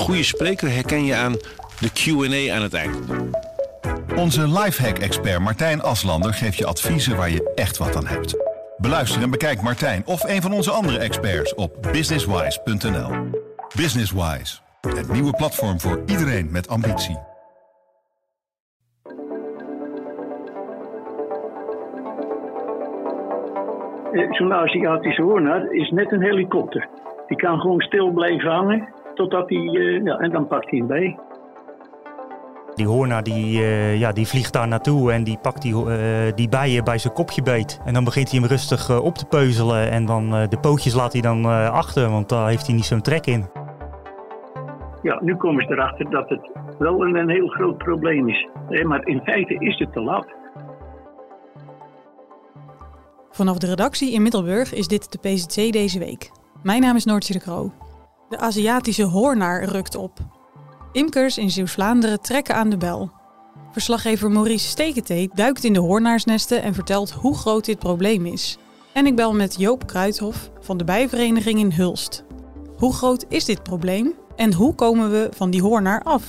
goede spreker herken je aan de Q&A aan het eind. Onze lifehack-expert Martijn Aslander geeft je adviezen waar je echt wat aan hebt. Beluister en bekijk Martijn of een van onze andere experts op businesswise.nl. Businesswise, het nieuwe platform voor iedereen met ambitie. Zo'n Aziatische hoornaar is net een helikopter. Die kan gewoon stil blijven hangen totdat hij, eh, ja, en dan pakt hij hem bij. Die hoornaar die, eh, ja, die vliegt daar naartoe en die pakt die, eh, die bijen bij zijn kopje beet. En dan begint hij hem rustig op te peuzelen en dan eh, de pootjes laat hij dan eh, achter, want daar heeft hij niet zo'n trek in. Ja, nu komen ze erachter dat het wel een, een heel groot probleem is. Eh, Maar in feite is het te laat. Vanaf de redactie in Middelburg is dit de PZC deze week. Mijn naam is Noortje de Kroo. De Aziatische hoornaar rukt op. Imkers in Zeeuws-Vlaanderen trekken aan de bel. Verslaggever Maurice Steketee duikt in de hoornaarsnesten en vertelt hoe groot dit probleem is. En ik bel met Joop Kruithof van de bijvereniging in Hulst. Hoe groot is dit probleem en hoe komen we van die hoornaar af?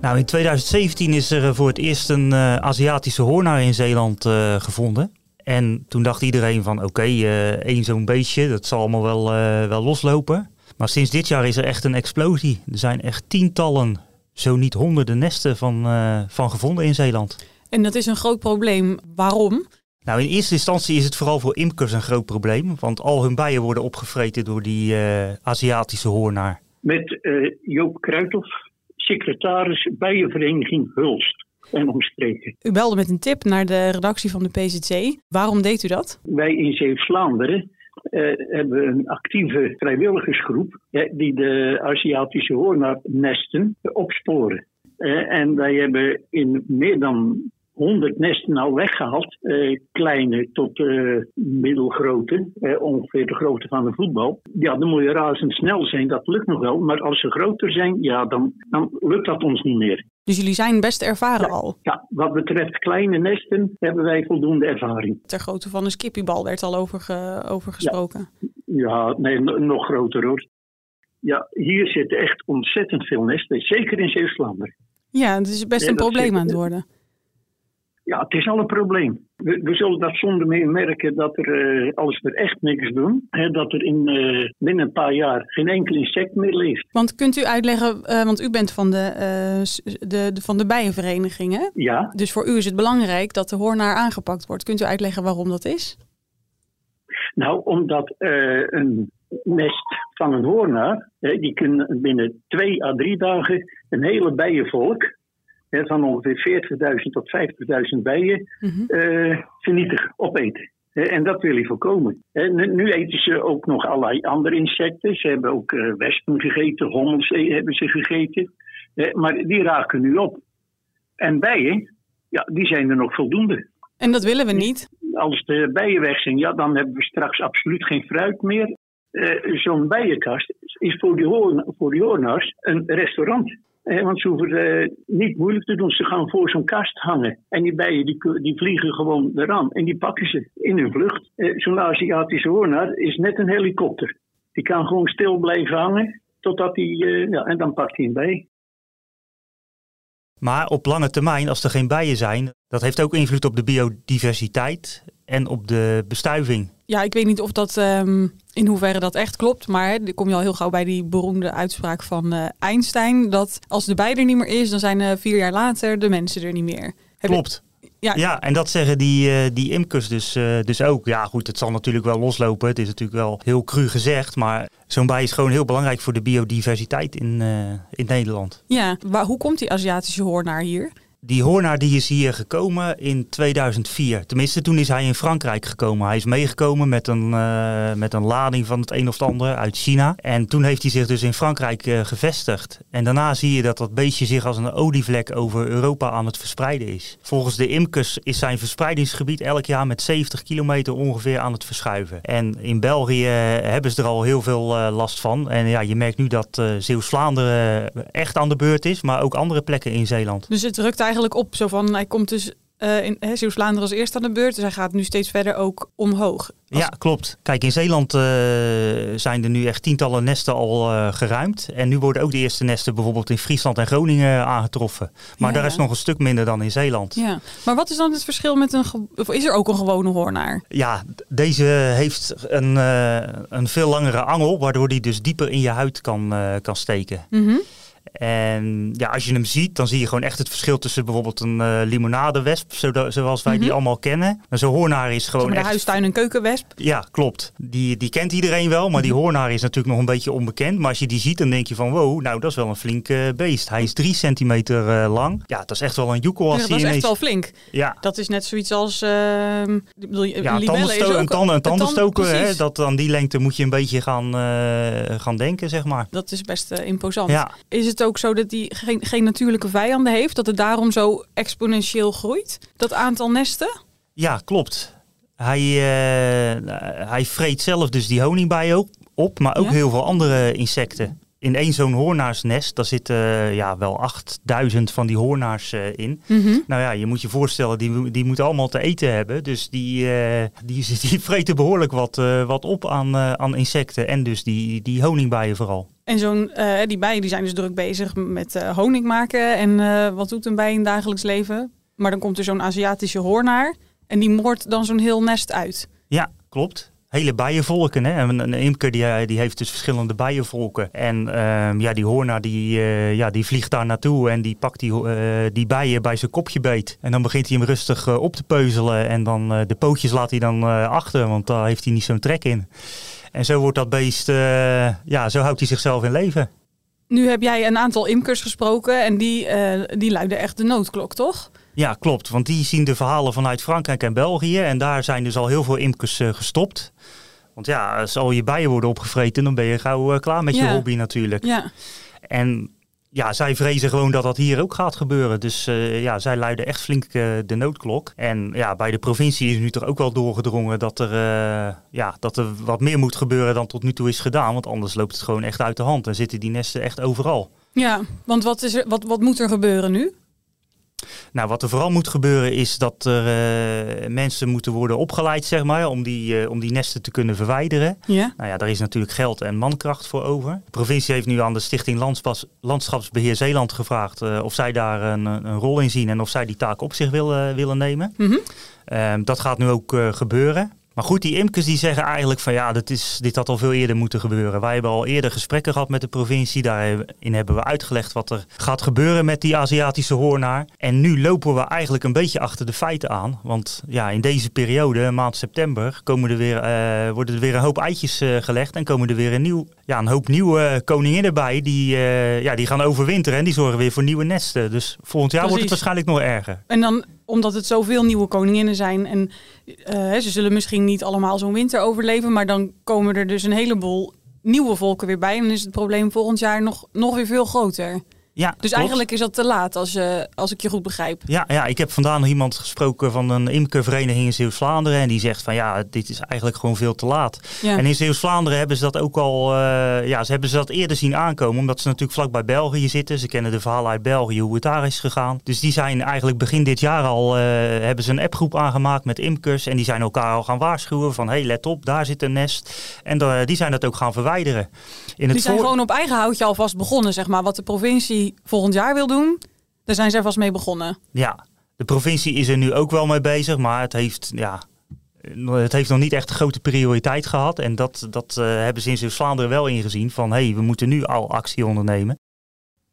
Nou, in 2017 is er eh, voor het eerst een eh, Aziatische hoornaar in Zeeland eh, gevonden. En toen dacht iedereen van oké, eh, één zo'n beestje, dat zal allemaal wel, eh, wel loslopen. Maar sinds dit jaar is er echt een explosie. Er zijn echt tientallen, zo niet honderden nesten van, eh, van gevonden in Zeeland. En dat is een groot probleem. Waarom? Nou, in eerste instantie is het vooral voor imkers een groot probleem. Want al hun bijen worden opgevreten door die eh, Aziatische hoornaar. Met eh, Joop Kruithof, secretaris Bijenvereniging Hulst en omstreken. U belde met een tip naar de redactie van de PZC. Waarom deed u dat? Wij in Zeeuws-Vlaanderen eh, hebben een actieve vrijwilligersgroep die de Aziatische hoornaarnesten opsporen. Eh, en wij hebben in meer dan 100 nesten al weggehaald. eh, kleine tot middelgrote, ongeveer de grootte van een voetbal. Ja, dan moet je razendsnel zijn, dat lukt nog wel. Maar als ze groter zijn, ja, dan, dan lukt dat ons niet meer. Dus jullie zijn best ervaren al. Ja, wat betreft kleine nesten hebben wij voldoende ervaring. Ter grootte van een skippiebal werd al over, ge- over gesproken. Ja, nee, no- nog groter hoor. Ja, hier zitten echt ontzettend veel nesten, zeker in Zeeuws-Vlaanderen. Ja, het is best Ja, een probleem zit- aan het worden. Ja, het is al een probleem. We, we zullen dat zonder meer merken dat er, eh, als we echt niks doen, hè, dat er in eh, binnen een paar jaar geen enkel insect meer leeft. Want kunt u uitleggen, eh, want u bent van de, de, de, van de bijenvereniging, hè? Ja, Dus voor u is het belangrijk dat de hoornaar aangepakt wordt. Kunt u uitleggen waarom dat is? nou, omdat een nest van een hoornaar, hè, die kunnen binnen twee à drie dagen een hele bijenvolk, van ongeveer 40.000 tot 50.000 bijen, eh, vernietigen, opeten. En dat wil hij voorkomen. Nu, eten ze ook nog allerlei andere insecten. Ze hebben ook eh, wespen gegeten, hommels eh, hebben ze gegeten. Maar die raken nu op. En bijen, ja, die zijn er nog voldoende. En dat willen we niet. Als de bijen weg zijn, ja, dan hebben we straks absoluut geen fruit meer. Zo'n bijenkast is voor die, hoorn, voor die hoornaars een restaurant. Want ze hoeven eh, niet moeilijk te doen. Ze gaan voor zo'n kast hangen. En die bijen die, die vliegen gewoon eraan. En die pakken ze in hun vlucht. Eh, zo'n Aziatische hoornaar is net een helikopter. Die kan gewoon stil blijven hangen. Totdat hij, eh, ja, en dan pakt hij een bij. Maar op lange termijn, als er geen bijen zijn, dat heeft ook invloed op de biodiversiteit en op de bestuiving. Ja, ik weet niet of dat ehm, in hoeverre dat echt klopt. Maar dan kom je al heel gauw bij die beroemde uitspraak van eh, Einstein. Dat als de bij er niet meer is, dan zijn eh, vier jaar later de mensen er niet meer. Heb je- Klopt. Ja, Ja, en dat zeggen die, eh, die imkers dus, dus ook. Ja, goed, het zal natuurlijk wel loslopen. Het is natuurlijk wel heel cru gezegd. Maar zo'n bij is gewoon heel belangrijk voor de biodiversiteit in, in Nederland. ja. Maar hoe komt die Aziatische hoornaar hier? Die hoornaar die is hier gekomen in 2004. Tenminste, toen is hij in Frankrijk gekomen. Hij is meegekomen met een, eh, met een lading van het een of het ander uit China. En toen heeft hij zich dus in Frankrijk eh, gevestigd. En daarna zie je dat dat beestje zich als een olievlek over Europa aan het verspreiden is. Volgens de imkers is zijn verspreidingsgebied elk jaar met 70 kilometer ongeveer aan het verschuiven. En in België hebben ze er al heel veel eh, last van. En ja, je merkt nu dat eh Zeeuws-Vlaanderen echt aan de beurt is, maar ook andere plekken in Zeeland. Dus het rukt eigenlijk op, zo van hij komt dus uh, in Zeeuws-Vlaanderen als eerste aan de beurt. Dus hij gaat nu steeds verder ook omhoog. Ja, klopt. Kijk, in Zeeland uh, zijn er nu echt tientallen nesten al uh, geruimd. En nu worden ook de eerste nesten bijvoorbeeld in Friesland en Groningen aangetroffen. Maar Ja. daar is nog een stuk minder dan in Zeeland. Ja, maar wat is dan het verschil met een... Of is er ook een gewone hoornaar? Ja, deze heeft een, eh, een veel langere angel, waardoor die dus dieper in je huid kan, eh, kan steken. Mhm. En ja, als je hem ziet, dan zie je gewoon echt het verschil tussen bijvoorbeeld een eh, limonadewesp, zoals wij die Mhm. allemaal kennen. En zo'n hoornaar is Zeg gewoon maar de echt... huistuin- en keukenwesp. Ja, klopt. Die, die kent iedereen wel, maar Mhm. die hoornaar is natuurlijk nog een beetje onbekend. Maar als je die ziet, dan denk je van wow, nou dat is wel een flink beest. Hij is drie centimeter eh, lang. Ja, dat is echt wel een joekel als Ja, dat is echt wel flink. Ja, Dat is net zoiets als... ehm ik bedoel, ja, een tandensto- tanden, een tandenstoker, hè, dat aan die lengte moet je een beetje gaan, eh, gaan denken, zeg maar. Dat is best imposant. Ja, Is het ook zo dat hij geen, geen natuurlijke vijanden heeft? Dat het daarom zo exponentieel groeit? Dat aantal nesten? ja, klopt. Hij, eh, hij vreet zelf dus die honingbijen ook op, maar ook Ja? heel veel andere insecten. In één zo'n hoornaarsnest, daar zitten eh, ja, wel 8000 van die hoornaars eh, in. Nou ja, je moet je voorstellen, die, die moeten allemaal te eten hebben. Dus die, die, die vreten behoorlijk wat, wat op aan, aan insecten. En dus die, die honingbijen vooral. En zo'n, eh, die bijen die zijn dus druk bezig met eh, honing maken. En eh, wat doet een bij in dagelijks leven? Maar dan komt er zo'n Aziatische hoornaar. En die moordt dan zo'n heel nest uit. Ja, klopt. Hele bijenvolken. Hè? Een, een imker die, die heeft dus verschillende bijenvolken. En ehm, ja, die hoornaar die, ja, die vliegt daar naartoe en die pakt die, die bijen bij zijn kopje beet. En dan begint hij hem rustig op te peuzelen. En dan de pootjes laat hij dan achter, want daar heeft hij niet zo'n trek in. En zo wordt dat beest, eh, ja, zo houdt hij zichzelf in leven. Nu heb jij een aantal imkers gesproken. En die, eh, die luiden echt de noodklok, toch? Ja, klopt. Want die zien de verhalen vanuit Frankrijk en België. En daar zijn dus al heel veel imkers eh, gestopt. Want ja, als al je bijen worden opgevreten, dan ben je gauw klaar met je Ja. hobby natuurlijk. Ja. En ja, zij vrezen gewoon dat dat hier ook gaat gebeuren. Dus eh, ja, zij luiden echt flink eh, de noodklok. En ja, bij de provincie is nu toch ook wel doorgedrongen dat er, eh, ja, dat er wat meer moet gebeuren dan tot nu toe is gedaan. Want anders loopt het gewoon echt uit de hand en zitten die nesten echt overal. Ja, want wat, is wat, wat moet er gebeuren nu? Nou, wat er vooral moet gebeuren is dat er eh, mensen moeten worden opgeleid, zeg maar, om die, eh, om die nesten te kunnen verwijderen. Ja. Nou ja, daar is natuurlijk geld en mankracht voor over. De provincie heeft nu aan de Stichting Landspas- Landschapsbeheer Zeeland gevraagd eh, of zij daar een, een rol in zien en of zij die taak op zich willen, willen nemen. Ehm, dat gaat nu ook gebeuren. Maar goed, die imkers die zeggen eigenlijk van ja, dit, is, dit had al veel eerder moeten gebeuren. Wij hebben al eerder gesprekken gehad met de provincie. Daarin hebben we uitgelegd wat er gaat gebeuren met die Aziatische hoornaar. En nu lopen we eigenlijk een beetje achter de feiten aan. Want ja, in deze periode, maand september, komen er weer, eh, worden er weer een hoop eitjes eh, gelegd. En komen er weer een, nieuw, ja, een hoop nieuwe koninginnen bij. Die, eh, ja, die gaan overwinteren en die zorgen weer voor nieuwe nesten. Dus volgend jaar wordt het waarschijnlijk nog erger. En dan, omdat het zoveel nieuwe koninginnen zijn en eh, ze zullen misschien niet allemaal zo'n winter overleven, maar dan komen er dus een heleboel nieuwe volken weer bij. En dan is het probleem volgend jaar nog, nog weer veel groter. Ja, Dus klopt. eigenlijk is dat te laat, als, je, als ik je goed begrijp. Ja, ja, ik heb vandaag nog iemand gesproken van een imkervereniging in Zeeuws-Vlaanderen. En die zegt van ja, dit is eigenlijk gewoon veel te laat. Ja. En in Zeeuws-Vlaanderen hebben ze dat ook al, eh, ja, ze hebben ze dat eerder zien aankomen. Omdat ze natuurlijk vlak bij België zitten. Ze kennen de verhalen uit België, hoe het daar is gegaan. Dus die zijn eigenlijk begin dit jaar al, eh, hebben ze een appgroep aangemaakt met imkers. En die zijn elkaar al gaan waarschuwen van, hé, hey, let op, daar zit een nest. En eh, die zijn dat ook gaan verwijderen. In Die zijn voor- gewoon op eigen houtje alvast begonnen, zeg maar. Wat de provincie volgend jaar wil doen, daar zijn zij vast mee begonnen. Ja, de provincie is er nu ook wel mee bezig, maar het heeft, ja, het heeft nog niet echt grote prioriteit gehad. En dat, dat eh, hebben ze in Zeeuws-Vlaanderen wel ingezien van hé, hey, we moeten nu al actie ondernemen.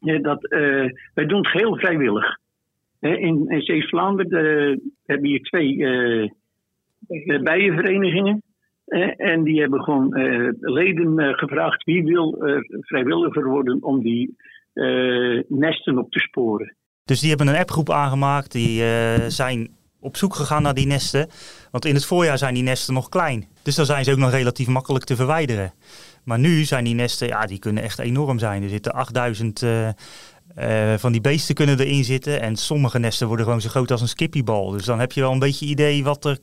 Ja, dat, eh, wij doen het geheel vrijwillig. Hè, In, in Zeeuws-Vlaanderen eh, hebben hier twee bijenverenigingen. En die hebben gewoon eh, leden gevraagd wie wil er vrijwilliger worden om die nesten op te sporen. Dus die hebben een appgroep aangemaakt, die eh, zijn op zoek gegaan naar die nesten. Want in het voorjaar zijn die nesten nog klein. Dus dan zijn ze ook nog relatief makkelijk te verwijderen. Maar nu zijn die nesten, ja, die kunnen echt enorm zijn. Er zitten 8000 eh, eh, van die beesten kunnen erin zitten. En sommige nesten worden gewoon zo groot als een skippiebal. Dus dan heb je wel een beetje idee wat er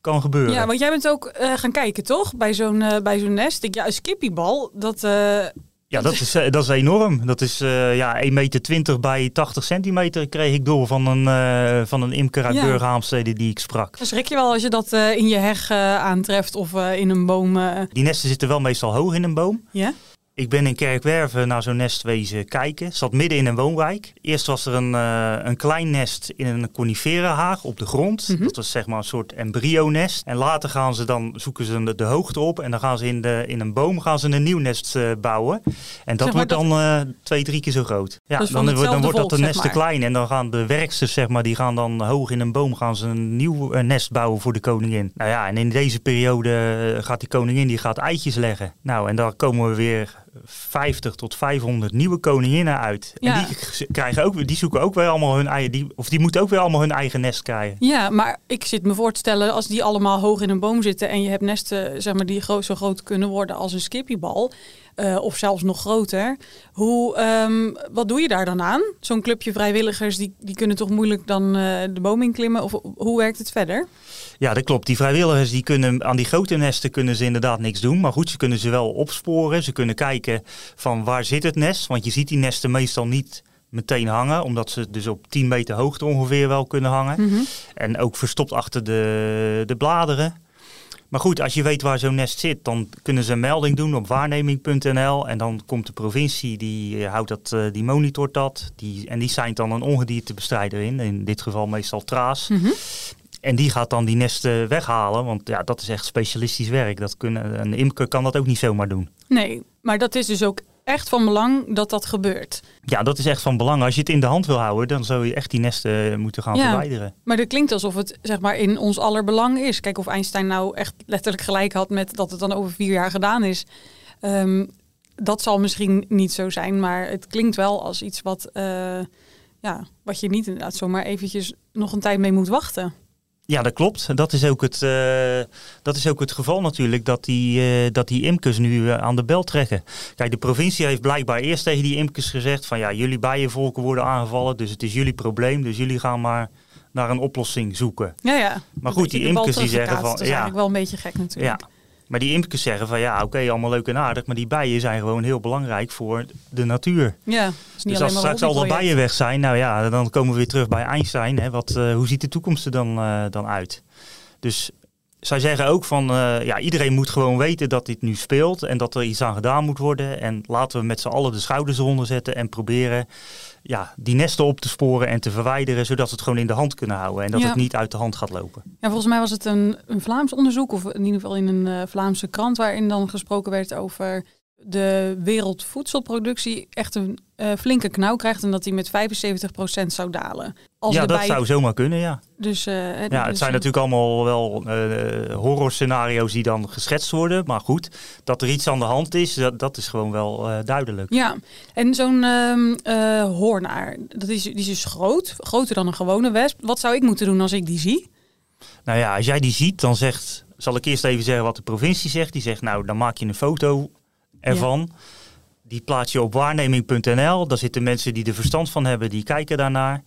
kan gebeuren. Ja, want jij bent ook eh, gaan kijken, toch? Bij zo'n eh, bij zo'n nest. Ik, ja, een skippiebal, dat, eh, Ja, dat is, eh, dat is enorm. Dat is eh ja, 1,20 meter bij 80 centimeter kreeg ik door van een, eh, van een imker uit Ja. Burgerhaamstede die ik sprak. Dan schrik je wel als je dat in je heg aantreft of in een boom. Die nesten zitten wel meestal hoog in een boom. ja? Ik ben in Kerkwerven naar zo'n nest wezen kijken. Zat midden in een woonwijk. Eerst was er een, eh, een klein nest in een coniferenhaag op de grond. Mhm. Dat was zeg maar een soort embryo-nest. En later gaan ze dan, zoeken ze de, de hoogte op. En dan gaan ze in, de, in een boom gaan ze een nieuw nest eh, bouwen. En dat maar wordt dat- dan eh, twee, drie keer zo groot. Ja, Dus dan, wordt- dan wordt dat volk, zeg nest te klein. En dan gaan de werksters, zeg maar, die gaan dan hoog in een boom gaan ze een nieuw nest bouwen voor de koningin. Nou ja, en in deze periode gaat die koningin die gaat eitjes leggen. Nou, en daar komen we weer 50 tot 500 nieuwe koninginnen uit. Ja. En die, krijgen ook, die zoeken ook weer allemaal hun eigen, die, of die moeten ook weer allemaal hun eigen nest krijgen. ja, maar ik zit me voor te stellen als die allemaal hoog in een boom zitten en je hebt nesten zeg maar, die zo groot kunnen worden als een skippiebal. Eh, of zelfs nog groter. Hoe, ehm, wat doe je daar dan aan? Zo'n clubje vrijwilligers die, die kunnen toch moeilijk dan eh, de boom inklimmen? Of hoe werkt het verder? Ja, dat klopt. Die vrijwilligers die kunnen aan die grote nesten kunnen ze inderdaad niks doen. Maar goed, ze kunnen ze wel opsporen. Ze kunnen kijken van waar zit het nest. Want je ziet die nesten meestal niet meteen hangen. Omdat ze dus op 10 meter hoogte ongeveer wel kunnen hangen. Mhm. En ook verstopt achter de, de bladeren. Maar goed, als je weet waar zo'n nest zit, dan kunnen ze een melding doen op waarneming.nl. En dan komt de provincie, die, eh, houdt dat, eh, die monitort dat. Die, en die zijn dan een ongediertebestrijder in. In dit geval meestal traas. Mhm. En die gaat dan die nesten weghalen, want ja, dat is echt specialistisch werk. Dat kunnen, een imker kan dat ook niet zomaar doen. Nee, maar dat is dus ook echt van belang dat dat gebeurt. Ja, dat is echt van belang. Als je het in de hand wil houden, dan zou je echt die nesten moeten gaan Ja. verwijderen. Maar dat klinkt alsof het zeg maar in ons aller belang is. Kijk of Einstein nou echt letterlijk gelijk had met dat het dan over vier jaar gedaan is. Ehm, dat zal misschien niet zo zijn, maar het klinkt wel als iets wat, eh, ja, wat je niet inderdaad zomaar eventjes nog een tijd mee moet wachten. Ja, dat klopt. Dat is ook het, eh, dat is ook het geval natuurlijk, dat die, eh, dat die imkers nu eh, aan de bel trekken. Kijk, de provincie heeft blijkbaar eerst tegen die imkers gezegd van ja, jullie bijenvolken worden aangevallen, dus het is jullie probleem, dus jullie gaan maar naar een oplossing zoeken. Ja, ja. Maar goed, die imkers die zeggen van Dat is ja, eigenlijk wel een beetje gek natuurlijk. Ja, maar die imkers zeggen van ja, oké, allemaal leuk en aardig, maar die bijen zijn gewoon heel belangrijk voor de natuur. Ja, het is niet dus als straks al de bijen weg zijn, nou ja, dan komen we weer terug bij Einstein. Hè, wat, eh, hoe ziet de toekomst er dan, eh, dan uit? Dus zij zeggen ook van eh, ja, iedereen moet gewoon weten dat dit nu speelt en dat er iets aan gedaan moet worden. En laten we met z'n allen de schouders eronder zetten en proberen ja, die nesten op te sporen en te verwijderen, zodat we het gewoon in de hand kunnen houden en dat Ja. het niet uit de hand gaat lopen. Ja, volgens mij was het een, een Vlaams onderzoek, of in ieder geval in een eh, Vlaamse krant, waarin dan gesproken werd over de wereldvoedselproductie echt een eh, flinke knauw krijgt en dat die met 75% zou dalen. Als ja, dat zou zomaar kunnen, ja. Dus, eh, Ja, dus, het zijn eh, natuurlijk allemaal wel eh horrorscenario's die dan geschetst worden. Maar goed, dat er iets aan de hand is, dat, dat is gewoon wel duidelijk. Ja, en zo'n ehm, eh, hoornaar, dat is, die is dus groot, groter dan een gewone wesp. Wat zou ik moeten doen als ik die zie? Nou ja, als jij die ziet, dan zegt, zal ik eerst even zeggen wat de provincie zegt. Die zegt, nou, dan maak je een foto ervan. Die plaats je op waarneming.nl. Daar zitten mensen die er verstand van hebben, die kijken daarnaar.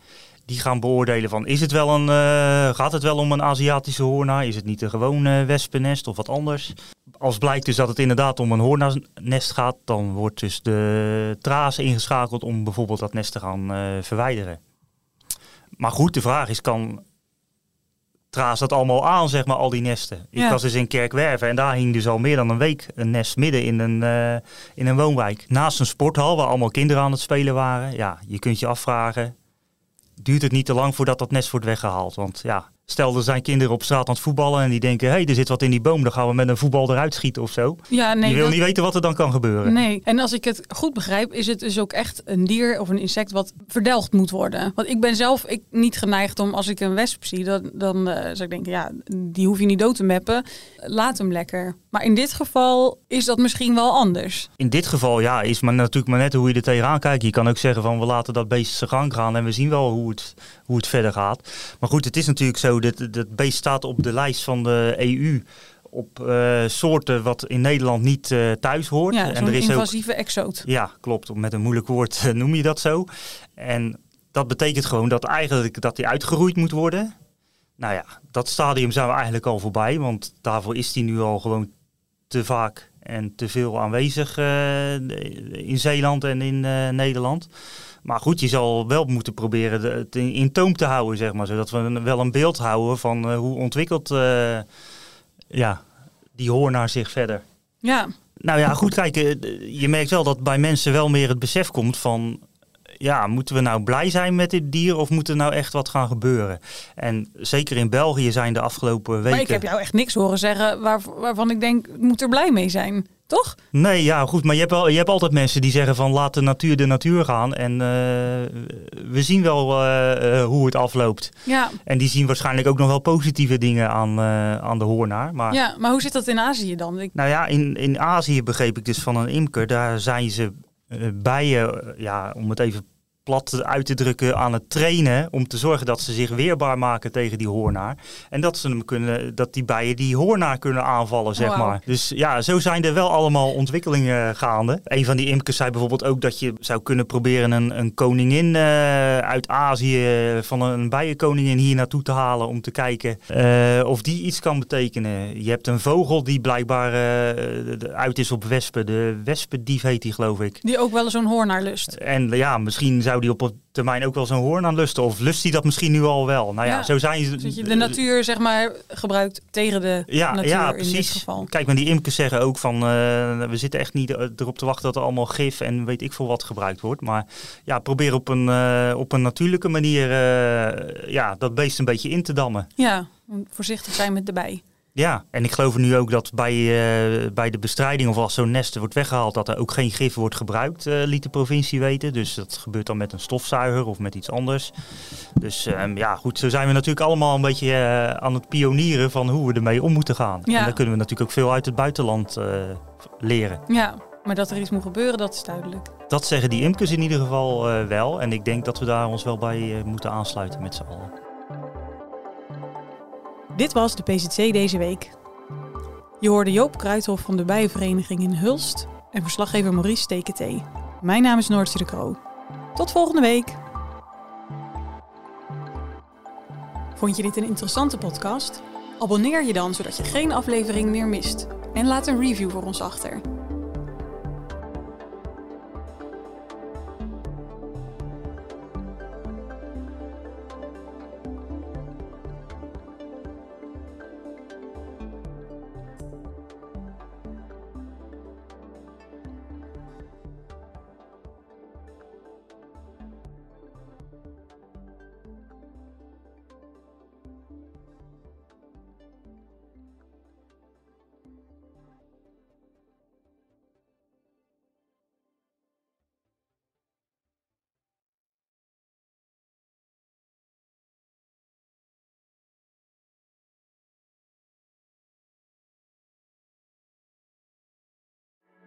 Die gaan beoordelen van, is het wel een, eh, gaat het wel om een Aziatische hoornaar? Is het niet een gewoon eh, wespennest of wat anders? Als blijkt dus dat het inderdaad om een hoornaarnest gaat, dan wordt dus de traas ingeschakeld om bijvoorbeeld dat nest te gaan eh, verwijderen. Maar goed, de vraag is, kan traas dat allemaal aan, zeg maar, al die nesten. Ik Ja. was dus in Kerkwerven en daar hing dus al meer dan een week een nest midden in een, eh, in een woonwijk. Naast een sporthal waar allemaal kinderen aan het spelen waren. Ja, je kunt je afvragen, duurt het niet te lang voordat dat nest wordt weggehaald? Want ja, stel er zijn kinderen op straat aan het voetballen en die denken, hé, hey, er zit wat in die boom, dan gaan we met een voetbal eruit schieten of zo. Ja, nee, je wil dat- niet weten wat er dan kan gebeuren. Nee, en als ik het goed begrijp, is het dus ook echt een dier of een insect wat verdelgd moet worden. Want ik ben zelf ik, niet geneigd om, als ik een wesp zie, dan, dan eh, zou ik denken, ja, die hoef je niet dood te meppen. Laat hem lekker. Maar in dit geval is dat misschien wel anders. In dit geval ja, is maar natuurlijk maar net hoe je er tegenaan kijkt. Je kan ook zeggen van we laten dat beest zijn gang gaan en we zien wel hoe het, hoe het verder gaat. Maar goed, het is natuurlijk zo, dat dat beest staat op de lijst van de EU op eh, soorten wat in Nederland niet eh, thuis hoort. Ja, en er is ook invasieve exoot. Ja, klopt. Met een moeilijk woord eh, noem je dat zo. En dat betekent gewoon dat eigenlijk dat die uitgeroeid moet worden. Nou ja, dat stadium zijn we eigenlijk al voorbij, want daarvoor is die nu al gewoon te vaak en te veel aanwezig in Zeeland en in Nederland. Maar goed, je zal wel moeten proberen het in, in toom te houden, zeg maar. Zodat we wel een beeld houden van eh, hoe ontwikkelt eh, ja, die hoornaar zich verder. Ja, Nou ja, goed, kijk, eh, je merkt wel dat bij mensen wel meer het besef komt van... Ja, moeten we nou blij zijn met dit dier of moet er nou echt wat gaan gebeuren? En zeker in België zijn de afgelopen weken... maar ik heb jou echt niks horen zeggen waar, waarvan ik denk, ik moet er blij mee zijn. Toch? Nee, ja, goed. Maar je hebt, wel, je hebt altijd mensen die zeggen van laat de natuur de natuur gaan. En eh, we zien wel eh, eh, hoe het afloopt. Ja. En die zien waarschijnlijk ook nog wel positieve dingen aan, aan de hoornaar. Maar ja, maar hoe zit dat in Azië dan? Ik, nou ja, in, in Azië begreep ik dus van een imker. Daar zijn ze bijen, ja, om het even plat uit te drukken, aan het trainen. Om te zorgen dat ze zich weerbaar maken tegen die hoornaar. En dat, ze hem kunnen, dat die bijen die hoornaar kunnen aanvallen, zeg maar. Dus ja, zo zijn er wel allemaal ontwikkelingen gaande. Een van die imkers zei bijvoorbeeld ook dat je zou kunnen proberen een, een koningin eh, uit Azië, van een bijenkoningin hier naartoe te halen. Om te kijken eh, of die iets kan betekenen. Je hebt een vogel die blijkbaar eh, uit is op wespen. De wespendief heet die, geloof ik. die ook wel zo'n hoornaar lust. En ja, misschien zou die op termijn ook wel zo'n hoorn aan lusten. Of lust hij dat misschien nu al wel? Nou ja, Ja. zo zijn ze. Dat je de natuur, zeg maar, gebruikt tegen de Ja, natuur ja, in dit precies. geval. Kijk, maar die imkers zeggen ook van... eh, we zitten echt niet erop te wachten dat er allemaal gif en weet ik veel wat gebruikt wordt. Maar ja, probeer op een, eh, op een natuurlijke manier eh, ja, dat beest een beetje in te dammen. Ja, voorzichtig zijn met de bij. Ja, en ik geloof nu ook dat bij, eh, bij de bestrijding of als zo'n nest wordt weggehaald, dat er ook geen gif wordt gebruikt, eh, liet de provincie weten. Dus dat gebeurt dan met een stofzuiger of met iets anders. Dus ehm, ja, goed, zo zijn we natuurlijk allemaal een beetje eh, aan het pionieren van hoe we ermee om moeten gaan. Ja. En daar kunnen we natuurlijk ook veel uit het buitenland leren. Ja, maar dat er iets moet gebeuren, dat is duidelijk. Dat zeggen die imkers in ieder geval wel. En ik denk dat we daar ons wel bij moeten aansluiten met z'n allen. Dit was de PZC deze week. Je hoorde Joop Kruithof van de Bijenvereniging in Hulst en verslaggever Maurice Steketee. Mijn naam is Noortje de Kroo. Tot volgende week. Vond je dit een interessante podcast? Abonneer je dan zodat je geen aflevering meer mist. En laat een review voor ons achter.